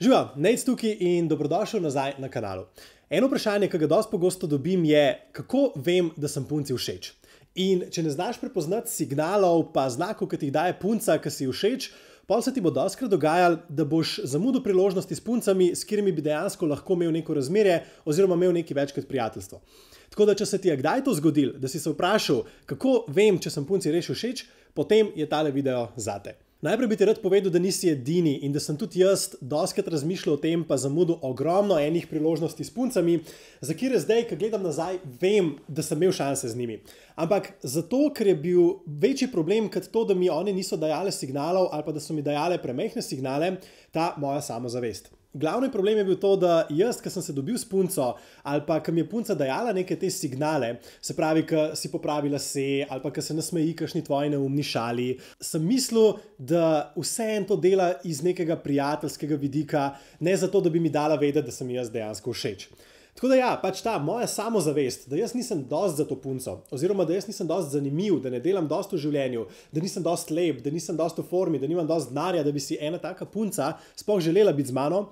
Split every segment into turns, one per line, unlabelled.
Živijo, Nec tukaj in dobrodošel nazaj na kanalu. Eno vprašanje, ki ga dosti pogosto dobim, je, kako vem, da sem punci všeč. In če ne znaš prepoznati signalov, pa znakov, ki ti jih daje punca, ki si všeč, pa se ti bo doskrat dogajalo, da boš zamudil priložnosti s puncami, s katerimi bi dejansko lahko imel neko razmerje, oziroma imel nekaj več kot prijateljstvo. Tako da, če se ti je kdaj to zgodilo, da si se vprašal, kako vem, če sem punci res všeč, potem je tale video zate. Najprej bi ti rad povedal, da nisi edini in da sem tudi jaz doskrat razmišljal o tem, pa zamudil ogromno enih priložnosti s puncami, za kire zdaj, ko gledam nazaj, vem, da sem imel šanse z njimi. Ampak zato, ker je bil večji problem kot to, da mi oni niso dajali signalov ali pa da so mi dajali premehne signale, ta moja samozavest. Glavni problem je bil to, da jaz, ki sem se dobil s punco, ali pa ki mi je punca dajala neke te signale, se pravi, ki si popravila se, ali pa ki se nasmeji, kašni tvoji neumni šali, sem mislil, da vse en to dela iz nekega prijateljskega vidika, ne zato, da bi mi dala vedeti, da sem jaz dejansko všeč. Tako da, ja, pač ta moja samozavest, da jaz nisem dost za to punco, oziroma da jaz nisem dost zanimiv, da ne delam dost v življenju, da nisem dost lep, da nisem dost v formi, da nimam dost denarja, da bi si ena taka punca sploh želela biti z mano.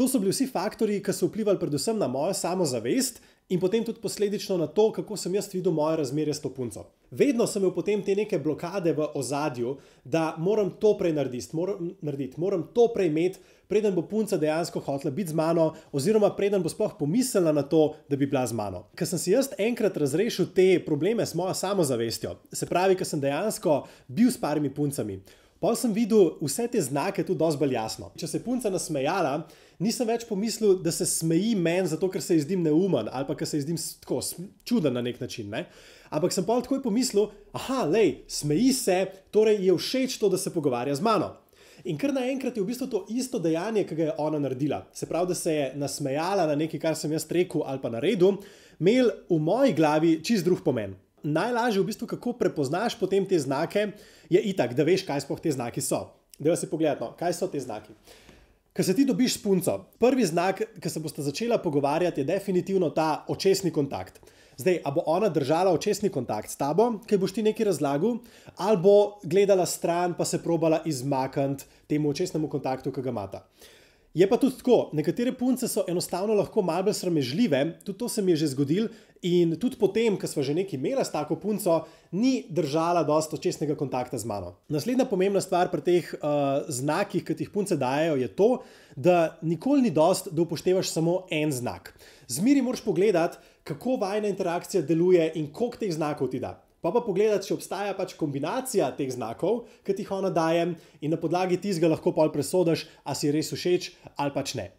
To so bili vsi faktori, ki so vplivali predvsem na mojo samozavest in potem tudi posledično na to, kako sem jaz videl moje razmerje s to punco. Vedno sem imel potem te neke blokade v ozadju, da moram to prej narediti, moram, narediti, moram to prej imeti, preden bo punca dejansko hotela biti z mano, oziroma preden bo sploh pomislila na to, da bi bila z mano. Ker sem si jaz enkrat razrešil te probleme s mojo samozavestjo, se pravi, ker sem dejansko bil s parimi puncami. Pa sem videl vse te znake tudi dosti bolj jasno. Če se je punca nasmejala, nisem več pomislil, da se smeji meni zato, ker se ji zdim neumen ali pa ker se ji zdim tako čuden na nek način. Ne? Ampak sem pa takoj pomislil, aha, lej, smeji se, torej je všeč to, da se pogovarja z mano. In kar naenkrat je v bistvu to isto dejanje, ki ga je ona naredila. Se pravi, da se je nasmejala na nekaj, kar sem jaz rekel ali pa naredil, imel v moji glavi čist drug pomen. Najlažje, v bistvu, kako prepoznaš potem te znake, je itak, da veš, kaj sploh te znaki so. Da si pogledamo, kaj so te znaki. Ker se ti dobiš s punco, prvi znak, ki se boste začela pogovarjati, je definitivno ta očesni kontakt. Zdaj, a bo ona držala očesni kontakt s tabo, ki boš ti nekaj razlagal, ali bo gledala stran, pa se probala izmakniti temu očesnemu kontaktu, ki ga imata. Je pa tudi tako, nekatere punce so enostavno lahko malo bolj sramežljive, tudi to se mi je že zgodilo, in tudi potem, ko smo že nekaj imeli s tako punco, ni držala dosto čestnega kontakta z mano. Naslednja pomembna stvar pri teh uh, znakih, ki jih punce dajo, je to, da nikoli ni dost, da upoštevaš samo en znak. Zmeri moraš pogledati, kako vajna interakcija deluje in koliko teh znakov ti da. Pa pa pogledati, če obstaja pač kombinacija teh znakov, ki ti jih ona daje, in na podlagi tistega lahko pol presodiš, a si res všeč ali pač ne.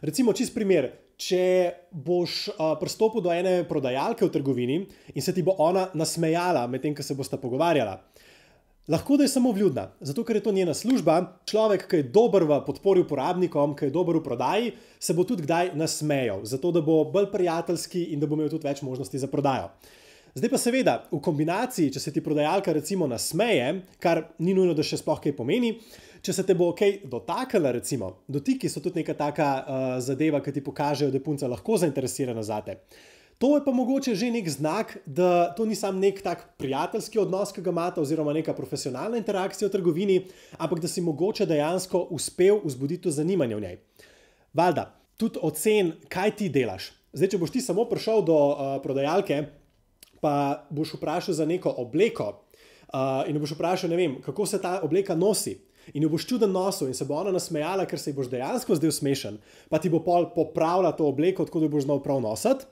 Recimo, čist primer, če boš uh, pristopil do ene prodajalke v trgovini in se ti bo ona nasmejala medtem, ko se boste pogovarjala. Lahko da je samo vljudna, zato ker je to njena služba. Človek, ki je dober v podpori uporabnikom, ki je dober v prodaji, se bo tudi kdaj nasmejal, zato da bo bolj prijateljski in da bo imel tudi več možnosti za prodajo. Zdaj pa seveda, v kombinaciji, če se ti prodajalka recimo nasmeje, kar ni nujno, da še sploh kaj pomeni, če se te bo kaj dotaknila, recimo, dotiki so tudi neka taka uh, zadeva, ki ti pokažejo, da je punca lahko zainteresirana za te. To je pa mogoče že nek znak, da to ni samo nek tak prijateljski odnos, ki ga imate, oziroma neka profesionalna interakcija v trgovini, ampak da si mogoče dejansko uspel vzbuditi zanimanje v njej. Valjda, tudi ocen, kaj ti delaš. Zdaj, če boš ti samo prišel do uh, prodajalke, pa boš vprašal za neko obleko uh, in boš vprašal, vem, kako se ta obleka nosi. In jo boš čuden nosil in se bo ona nasmejala, ker se ji boš dejansko zdel smešen, pa ti bo pol popravila to obleko, tako da boš znal prav nositi.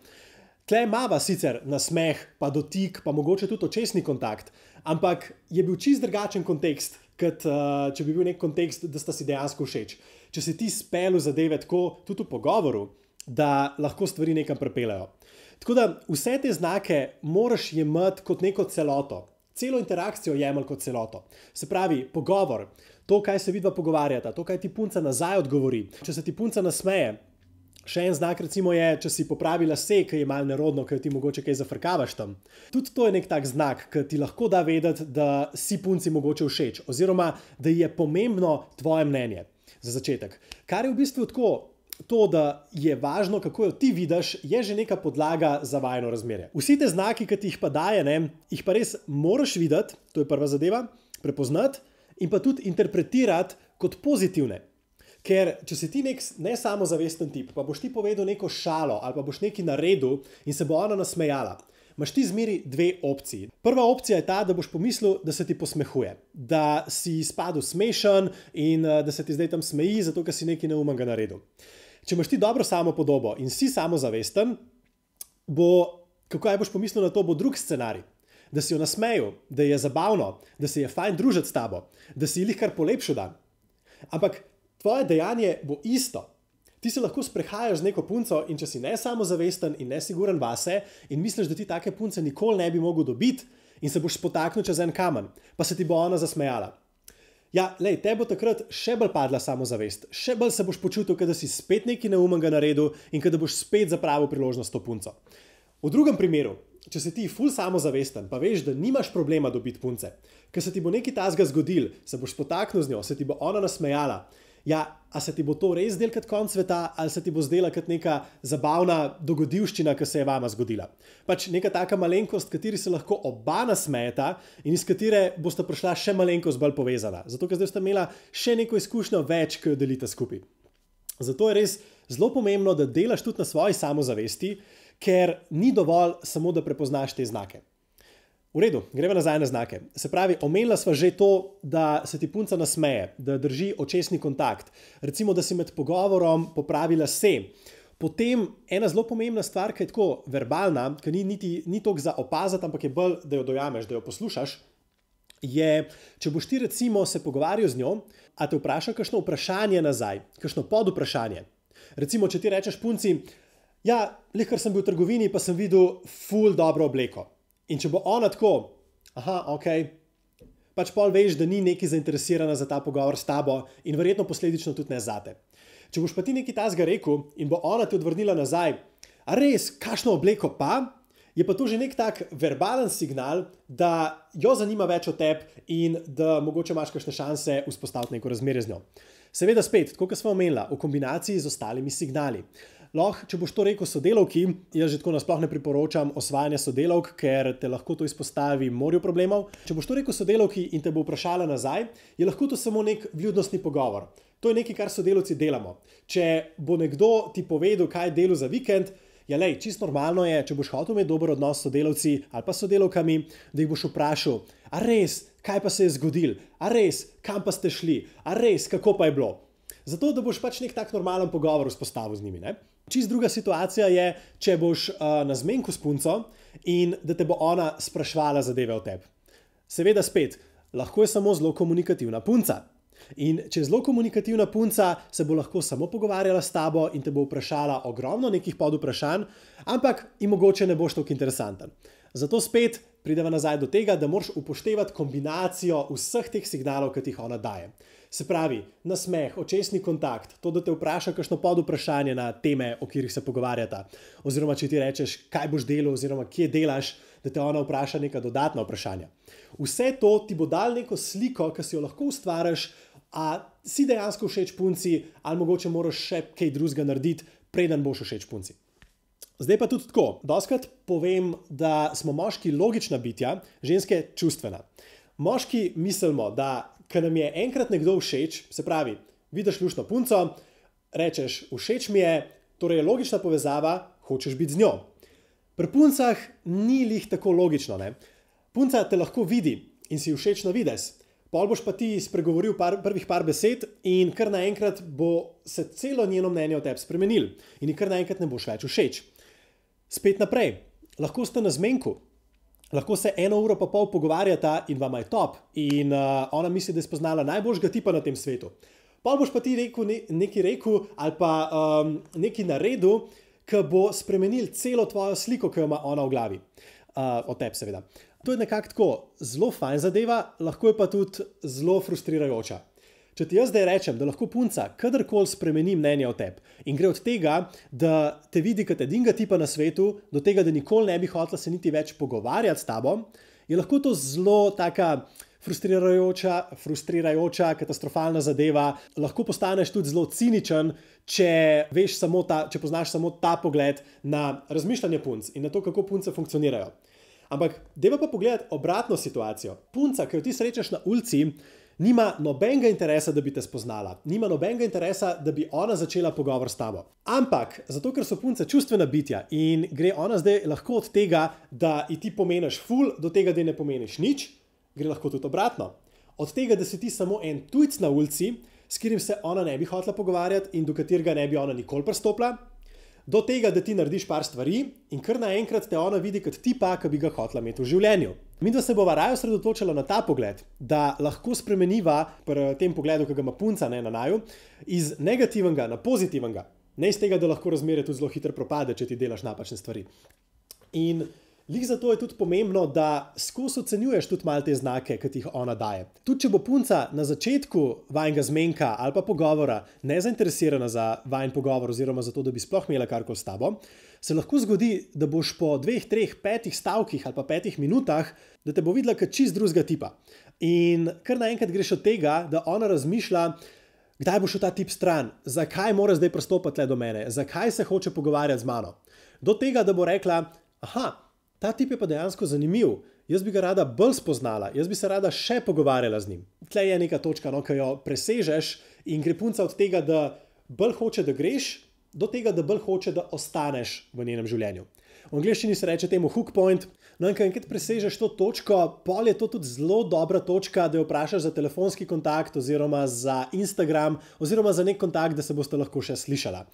Tle imamo sicer nasmeh, pa dotik, pa mogoče tudi očesni kontakt, ampak je bil čist drugačen kontekst, kot uh, če bi bil nek kontekst, da sta si dejansko všeč. Če si ti spelu zadeve tako, tudi v pogovoru, da lahko stvari nekam prepelejo. Tako da vse te znake moraš jemati kot neko celoto, celo interakcijo jemati kot celoto. Se pravi, pogovor, to, kaj se vidva pogovarjata, to, kaj ti punca nazaj odgovori. Če se ti punca nasmeje, še en znak recimo je, če si popravila se, ki je mal nerodno, ker ti mogoče kaj zafrkavaš tam. Tudi to je nek tak znak, ki ti lahko da vedeti, da si punci mogoče všeč, oziroma da je pomembno tvoje mnenje. Za začetek. Kar je v bistvu tako, to, da je važno, kako jo ti vidiš, je že neka podlaga za vajno razmerje. Vsi te znaki, ki ti jih pa daje, ne, jih pa res moraš videti, to je prva zadeva, prepoznati in pa tudi interpretirati kot pozitivne. Ker če si ti nek ne samozavesten tip, pa boš ti povedal neko šalo ali pa boš nekaj naredil in se bo ona nasmejala, imaš ti zmeri dve opciji. Prva opcija je ta, da boš pomislil, da se ti posmehuje, da si spadal smešen in eh, da se ti zdaj tam smeji, zato ker si nekaj neumnega naredil. Če imaš ti dobro samo podobo in si samozavesten, bo, kako aj boš pomislil na to, bo drug scenarij. Da si jo nasmejal, da je zabavno, da se je fajn družiti s tabo, da si jih kar polepšal dan. Ampak tvoje dejanje bo isto. Ti se lahko sprehajaš z neko punco in če si ne samozavesten in nesiguren vase in misliš, da ti take punce nikoli ne bi mogel dobiti in se boš spotaknil čez en kamen, pa se ti bo ona zasmejala. Ja, lej, te bo takrat še bolj padla samozavest, še bolj se boš počutil, da si spet nekaj neumnega naredil in da boš spet zapravil priložnost to punco. V drugem primeru, če si ti ful samozavesten, pa veš, da nimaš problema dobiti punce, ker se ti bo nekaj tasga zgodil, se boš spotaknil z njo, se ti bo ona nasmejala ja, a se ti bo to res zdelo kot konc sveta, ali se ti bo zdela kot neka zabavna dogodivščina, ki se je vama zgodila. Pač neka taka malenkost, kateri se lahko oba nasmejeta in iz katere boste prišla še malenkost bolj povezana. Zato, ker zdaj ste imela še neko izkušnjo več, ki jo delite skupaj. Zato je res zelo pomembno, da delaš tudi na svoji samozavesti, ker ni dovolj samo, da prepoznaš te znake. V redu, gremo nazaj na znake. Se pravi, omenila sva že to, da se ti punca nasmeje, da drži očesni kontakt, recimo, da si med pogovorom popravila se. Potem ena zelo pomembna stvar, ki je tako verbalna, ki ni, niti, ni toliko za opaziti, ampak je bolj, da jo dojameš, da jo poslušaš. Je, če boš ti recimo se pogovarjal z njo, a te vpraša kakšno vprašanje nazaj, kakšno pod vprašanje. Recimo, če ti rečeš punci, ja, lehkar sem bil v trgovini, pa sem videl ful dobro obleko. In če bo ona tako, aha, ok, pač pol veš, da ni neki zainteresirana za ta pogovor s tabo in verjetno posledično tudi ne zate. Če boš pa ti nekaj tasga rekel in bo ona ti odvrnila nazaj, a res, kakšno obleko pa, je pa to že nek tak verbalen signal, da jo zanima več o tebi in da mogoče imaš kakšne šanse vzpostaviti neko razmerje z njo. Seveda spet, kot smo omenili, v kombinaciji z ostalimi signali. Lahko, če boš to rekel sodelavki, jaz že tako nasplošno ne priporočam osvajanje sodelavk, ker te lahko to izpostavi morju problemov. Če boš to rekel sodelavki in te bo vprašala nazaj, je lahko to samo nek vljudnostni pogovor. To je nekaj, kar sodelavci delamo. Če bo nekdo ti povedal, kaj je delo za vikend, je le, čisto normalno je, če boš hotel imeti dober odnos s sodelavci ali pa sodelavkami, da jih boš vprašal, a res, kaj pa se je zgodil, a res, kam pa ste šli, a res, kako pa je bilo. Zato, da boš pač nek tak normalen pogovor vzpostavil z njimi. Ne? Čist druga situacija je, če boš uh, na zmenku s punco in da te bo ona sprašvala zadeve o tebi. Seveda, spet, lahko je samo zelo komunikativna punca. In če je zelo komunikativna punca, se bo lahko samo pogovarjala s tabo in te bo vprašala ogromno nekih pod vprašanj, ampak in mogoče ne boš tako interesanten. Zato spet prideva nazaj do tega, da moraš upoštevati kombinacijo vseh teh signalov, ki ti jih ona daje. Se pravi, nasmeh, očesni kontakt, to, da te vpraša kakšno pod vprašanje na teme, o katerih se pogovarjata. Oziroma, če ti rečeš, kaj boš delal, oziroma kje delaš, da te ona vpraša neka dodatna vprašanja. Vse to ti bo dal neko sliko, ki si jo lahko ustvariš, a si dejansko všeč punci, ali mogoče moraš še kaj drugega narediti, preden boš všeč punci. Zdaj pa tudi tako. Doskrat povem, da smo moški logična bitja, ženske čustvena. Moški mislimo, da ker nam je enkrat nekdo všeč, se pravi, vidiš lušno punco, rečeš, všeč mi je, torej je logična povezava, hočeš biti z njo. Pri puncah ni lih tako logično. Ne? Punca te lahko vidi in si všeč na vides. Pol boš pa ti spregovoril par, prvih par besed, in kar naenkrat bo se celo njeno mnenje o tebi spremenil, in kar naenkrat ne boš več všeč. Spet naprej, lahko ste na zmenku, lahko se eno uro pa pol pogovarjata in vam je top, in uh, ona misli, da je spoznala najboljšega tipa na tem svetu. Pa boš pa ti rekel, ne, nekaj rekel ali pa um, nekaj naredil, ki bo spremenil celo tvojo sliko, ki jo ima ona v glavi, uh, o tebi, seveda. To je nekako tako zelo fajn zadeva, lahko je pa tudi zelo frustrirajoča. Če ti jaz zdaj rečem, da lahko punca kadarkoli spremeni mnenje o tebi in gre od tega, da te vidi kot edinega tipa na svetu, do tega, da nikoli ne bi hotela se niti več pogovarjati s tabo, je lahko to zelo taka. Frustrirajoča, frustrirajoča, katastrofalna zadeva. Lahko postaneš tudi zelo ciničen, če, ta, če poznaš samo ta pogled na razmišljanje punc in na to, kako punce funkcionirajo. Ampak, deva pa pogledati obratno situacijo. Punca, ki jo ti srečaš na ulici, nima nobenega interesa, da bi te spoznala, nima nobenega interesa, da bi ona začela pogovor s tabo. Ampak zato, ker so punce čustvena bitja in gre ona zdaj lahko od tega, da ti pomeniš ful, do tega, da ne pomeniš nič, gre lahko tudi obratno. Od tega, da si ti samo en tujc na ulici, s katerim se ona ne bi hotela pogovarjati in do katerega ne bi ona nikoli pristopila, do tega, da ti narediš par stvari in kar naenkrat te ona vidi kot tipa, ki bi ga hotela imeti v življenju. Mi dva se bova raje osredotočila na ta pogled, da lahko spremeniva pri tem pogledu, ki ga ima punca ne, na naju, iz negativnega na pozitivnega. Ne iz tega, da lahko razmere tudi zelo hitro propade, če ti delaš napačne stvari. In Lih zato je tudi pomembno, da skozi ocenjuješ tudi malo te znake, ki jih ona daje. Tudi če bo punca na začetku vajnega zmenka ali pa pogovora nezainteresirana za vajen pogovor, oziroma za to, da bi sploh imela karkoli s tabo, se lahko zgodi, da boš po dveh, treh, petih stavkih ali pa petih minutah, da te bo videla kot čist drugega tipa. In kar naenkrat greš od tega, da ona razmišlja. Kdaj bo šel ta tip stran, zakaj mora zdaj pristopiti le do mene, zakaj se hoče pogovarjati z mano? Do tega, da bo rekla: Aha, ta tip je pa dejansko zanimiv, jaz bi ga rada bolj spoznala, jaz bi se rada še pogovarjala z njim. Tle je neka točka, no, ki jo presežeš in gre punca od tega, da bolj hoče, da greš, do tega, da bolj hoče, da ostaneš v njenem življenju. V angleščini se reče temu hook point. No, in ko enkrat presežeš to točko, pol je to tudi zelo dobra točka, da jo vprašaš za telefonski kontakt, oziroma za Instagram, oziroma za nek kontakt, da se boste lahko še slišala.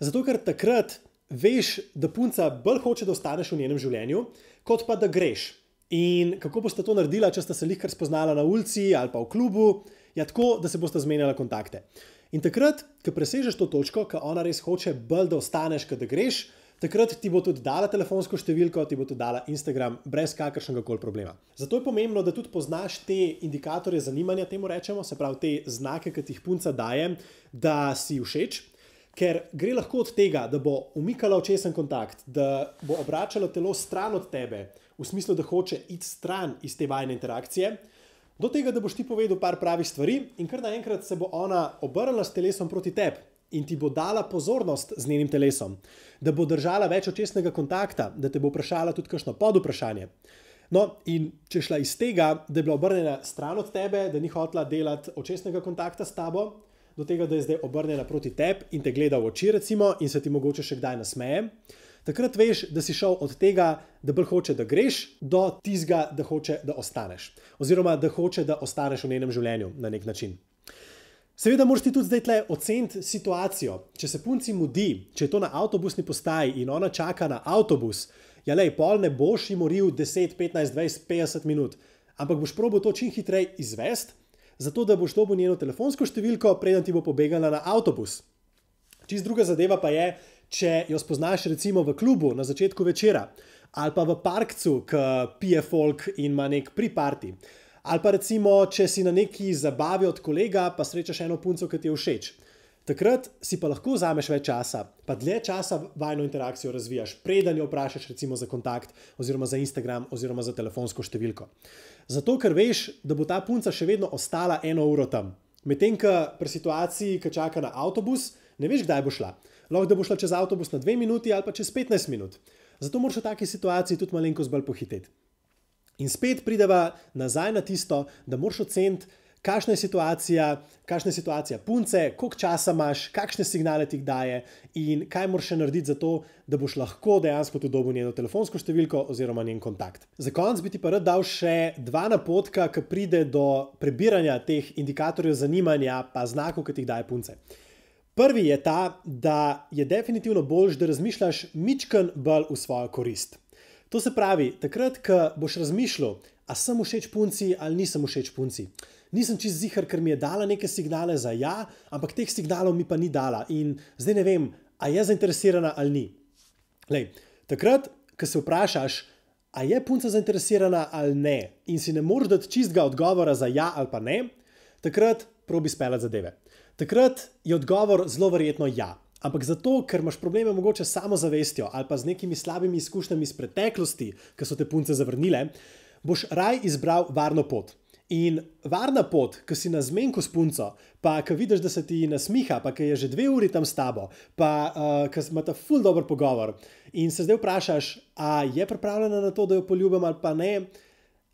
Zato, ker takrat veš, da punca bolj hoče, da ostaneš v njenem življenju, kot pa da greš. In kako boste to naredila, če ste se lihkar spoznala na ulici ali pa v klubu, ja, tako, da se boste zmenjala kontakte. In takrat, ko presežeš to točko, ko ona res hoče bolj, da ostaneš, kot da greš, takrat ti bo tudi dala telefonsko številko, ti bo tudi dala Instagram, brez kakršnega koli problema. Zato je pomembno, da tudi poznaš te indikatorje zanimanja, temu rečemo, se pravi te znake, ki ti jih punca daje, da si všeč ker gre lahko od tega, da bo umikala očesen kontakt, da bo obračala telo stran od tebe, v smislu, da hoče iti stran iz te vajne interakcije, do tega, da boš ti povedal par pravih stvari in kar naenkrat se bo ona obrnila s telesom proti tebi. In ti bo dala pozornost z njenim telesom, da bo držala več očesnega kontakta, da te bo vprašala tudi kakšno pod vprašanje. No, in če šla iz tega, da je bila obrnjena stran od tebe, da ni hotela delati očesnega kontakta s tabo, do tega, da je zdaj obrnjena proti tebi in te gleda v oči, recimo, in se ti mogoče še kdaj nasmeje. Takrat veš, da si šel od tega, da bolj hoče, da greš, do tizga, da hoče, da ostaneš. Oziroma, da hoče, da ostaneš v njenem življenju na nek način. Seveda, moraš ti tudi zdaj tle oceniti situacijo. Če se punci mudi, če je to na avtobusni postaji in ona čaka na avtobus, ja, le, pol ne boš jim moril 10, 15, 20, 50 minut, ampak boš probo to čim hitreje izvesti zato da boš dobil njeno telefonsko številko, preden ti bo pobegala na avtobus. Čist druga zadeva pa je, če jo spoznaš recimo v klubu na začetku večera ali pa v parkcu, ki pije folk in ima nek priparti. Ali pa recimo, če si na neki zabavi od kolega, pa srečaš eno punco, ki ti je všeč. Takrat si pa lahko vzameš več časa, pa dlje časa vajno interakcijo razvijaš, preden jo vprašaš, recimo za kontakt, oziroma za Instagram, oziroma za telefonsko številko. Zato, ker veš, da bo ta punca še vedno ostala eno uro tam. Medtem, ko pri situaciji, ki čaka na avtobus, ne veš, kdaj bo šla. Lahko da bo šla čez avtobus na dve minuti ali pa čez 15 minut. Zato moraš v taki situaciji tudi malenkost bolj pohiteti. In spet prideva nazaj na tisto, da moraš oceniti, kakšna je situacija, kakšna je situacija punce, koliko časa imaš, kakšne signale ti daje in kaj moraš še narediti za to, da boš lahko dejansko tudi dobil njeno telefonsko številko oziroma njen kontakt. Za konec bi ti pa rad dal še dva napotka, ki pride do prebiranja teh indikatorjev zanimanja, pa znakov, ki ti jih daje punce. Prvi je ta, da je definitivno bolj, da razmišljaš mičken bolj v svojo korist. To se pravi, takrat, ko boš razmišljal, a sem všeč punci ali nisem všeč punci nisem čest zihar, ker mi je dala neke signale za ja, ampak teh signalov mi pa ni dala in zdaj ne vem, a je zainteresirana ali ni. Lej, takrat, ko se vprašaš, a je punca zainteresirana ali ne, in si ne moreš dati čistega odgovora za ja ali pa ne, takrat probi speljati zadeve. Takrat je odgovor zelo verjetno ja. Ampak zato, ker imaš probleme mogoče s samozavestjo ali pa z nekimi slabimi izkušnjami iz preteklosti, ki so te punce zavrnile, boš raj izbral varno pot. In varna pot, ki si na zmenku s punco, pa ki vidiš, da se ti nasmiha, pa ki je že dve uri tam s tabo, pa uh, ki imaš ta ful dobr pogovor in se zdaj vprašaš, a je pripravljena na to, da jo poljubim ali pa ne,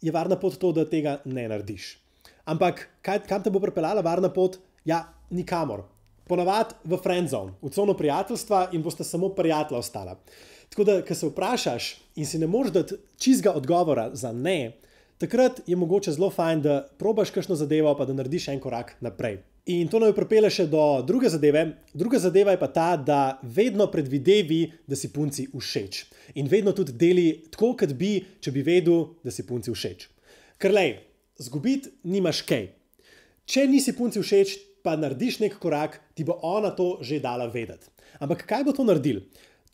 je varna pot to, da tega ne narediš. Ampak kaj, kam te bo pripeljala varna pot? Ja, nikamor. Ponavadi v friendzone, v cono prijateljstva in boste samo prijatelja ostala. Tako da, ko se vprašaš in si ne moreš dati čizga odgovora za ne, takrat je mogoče zelo fajn, da probaš kakšno zadevo, pa da narediš en korak naprej. In to naj pripelje še do druge zadeve. Druga zadeva je pa ta, da vedno predvidevi, da si punci všeč. In vedno tudi deli tako, kot bi, če bi vedel, da si punci všeč. Ker le, zgubiti nimaš kaj. Če nisi punci všeč, pa narediš nek korak, ti bo ona to že dala vedeti. Ampak kaj bo to naredil?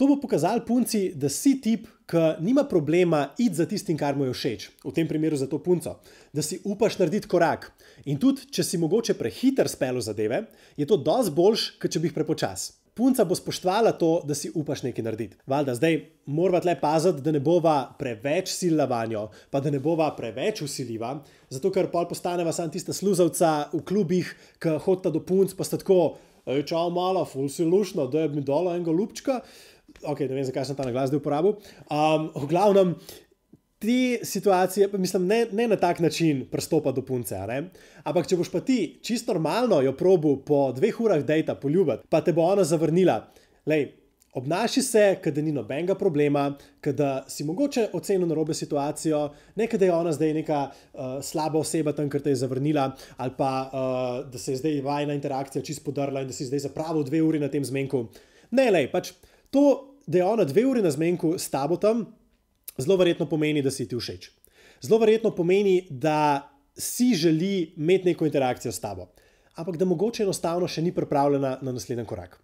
To bo pokazal punci, da si tip, ki nima problema iti za tistim, kar mu je všeč, v tem primeru za to punco, da si upaš narediti korak. In tudi, če si mogoče prehiter spelo zadeve, je to dosti boljš, kot če bi jih prepočas. Punca bo spoštovala to, da si upaš nekaj narediti. Valjda, zdaj moramo tle paziti, da ne bova preveč silna vanjo, pa da ne bova preveč usiljiva, zato ker pol postaneva sam tista sluzavca v klubih, ki hodita do punc, pa sta tako, čau, mala, ful si lušno, da je mi dala enega lupčka ok, ne vem, zakaj sem ta naglas zdaj uporabil. Um, v glavnem, te situacije, mislim, ne, ne na tak način pristopa do punce. Ampak, če boš pa ti čisto normalno jo probil po dveh urah dejta poljubiti, pa te bo ona zavrnila, lej. Obnaši se, da ni nobenega problema, da si mogoče ocenil na robe situacijo, ne da je ona zdaj neka uh, slaba oseba tam, ker te je zavrnila, ali pa uh, da se je zdaj vajna interakcija čisto podrla in da si zdaj zapravil dve uri na tem zmenku. Ne, le, pač to, da je ona dve uri na zmenku s tabo tam, zelo verjetno pomeni, da si ti všeč. Zelo verjetno pomeni, da si želi imeti neko interakcijo s tabo, ampak da mogoče enostavno še ni pripravljena na naslednji korak.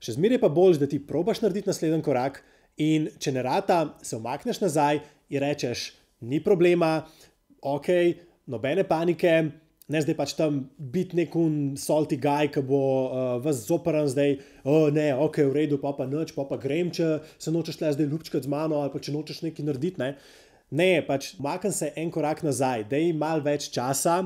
Še zmeraj pa bolj, da ti probaš narediti naslednji korak in če ne rata, se omakneš nazaj in rečeš, ni problema, ok, nobene panike ne zdaj pač tam biti nekun salty guy, ki bo uh, vas zoprn zdaj, oh, ne, ok, v redu, pa pa noč, pa pa grem, če se nočeš le zdaj ljubčkati z mano ali pa če nočeš nekaj narediti. Ne, ne pač makam se en korak nazaj, da ima malo več časa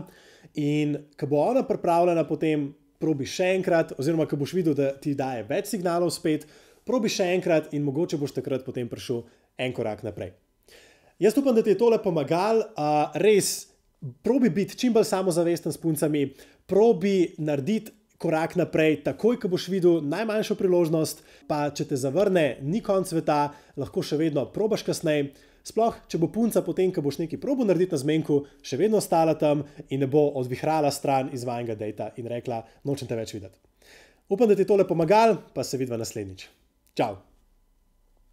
in ko bo ona pripravljena, potem probi še enkrat, oziroma ko boš videl, da ti daje več signalov spet, probi še enkrat in mogoče boš takrat potem prišel en korak naprej. Jaz upam, da ti je tole pomagal, uh, res probi biti čim bolj samozavesten s puncami, probi narediti korak naprej, takoj, ko boš videl najmanjšo priložnost, pa če te zavrne, ni konc sveta, lahko še vedno probaš kasneje. Sploh, če bo punca potem, ko boš nekaj probo narediti na zmenku, še vedno ostala tam in ne bo odvihrala stran iz vajnega dejta in rekla: Nočem te več videti. Upam, da ti je tole pomagal, pa se vidva naslednjič. Ciao!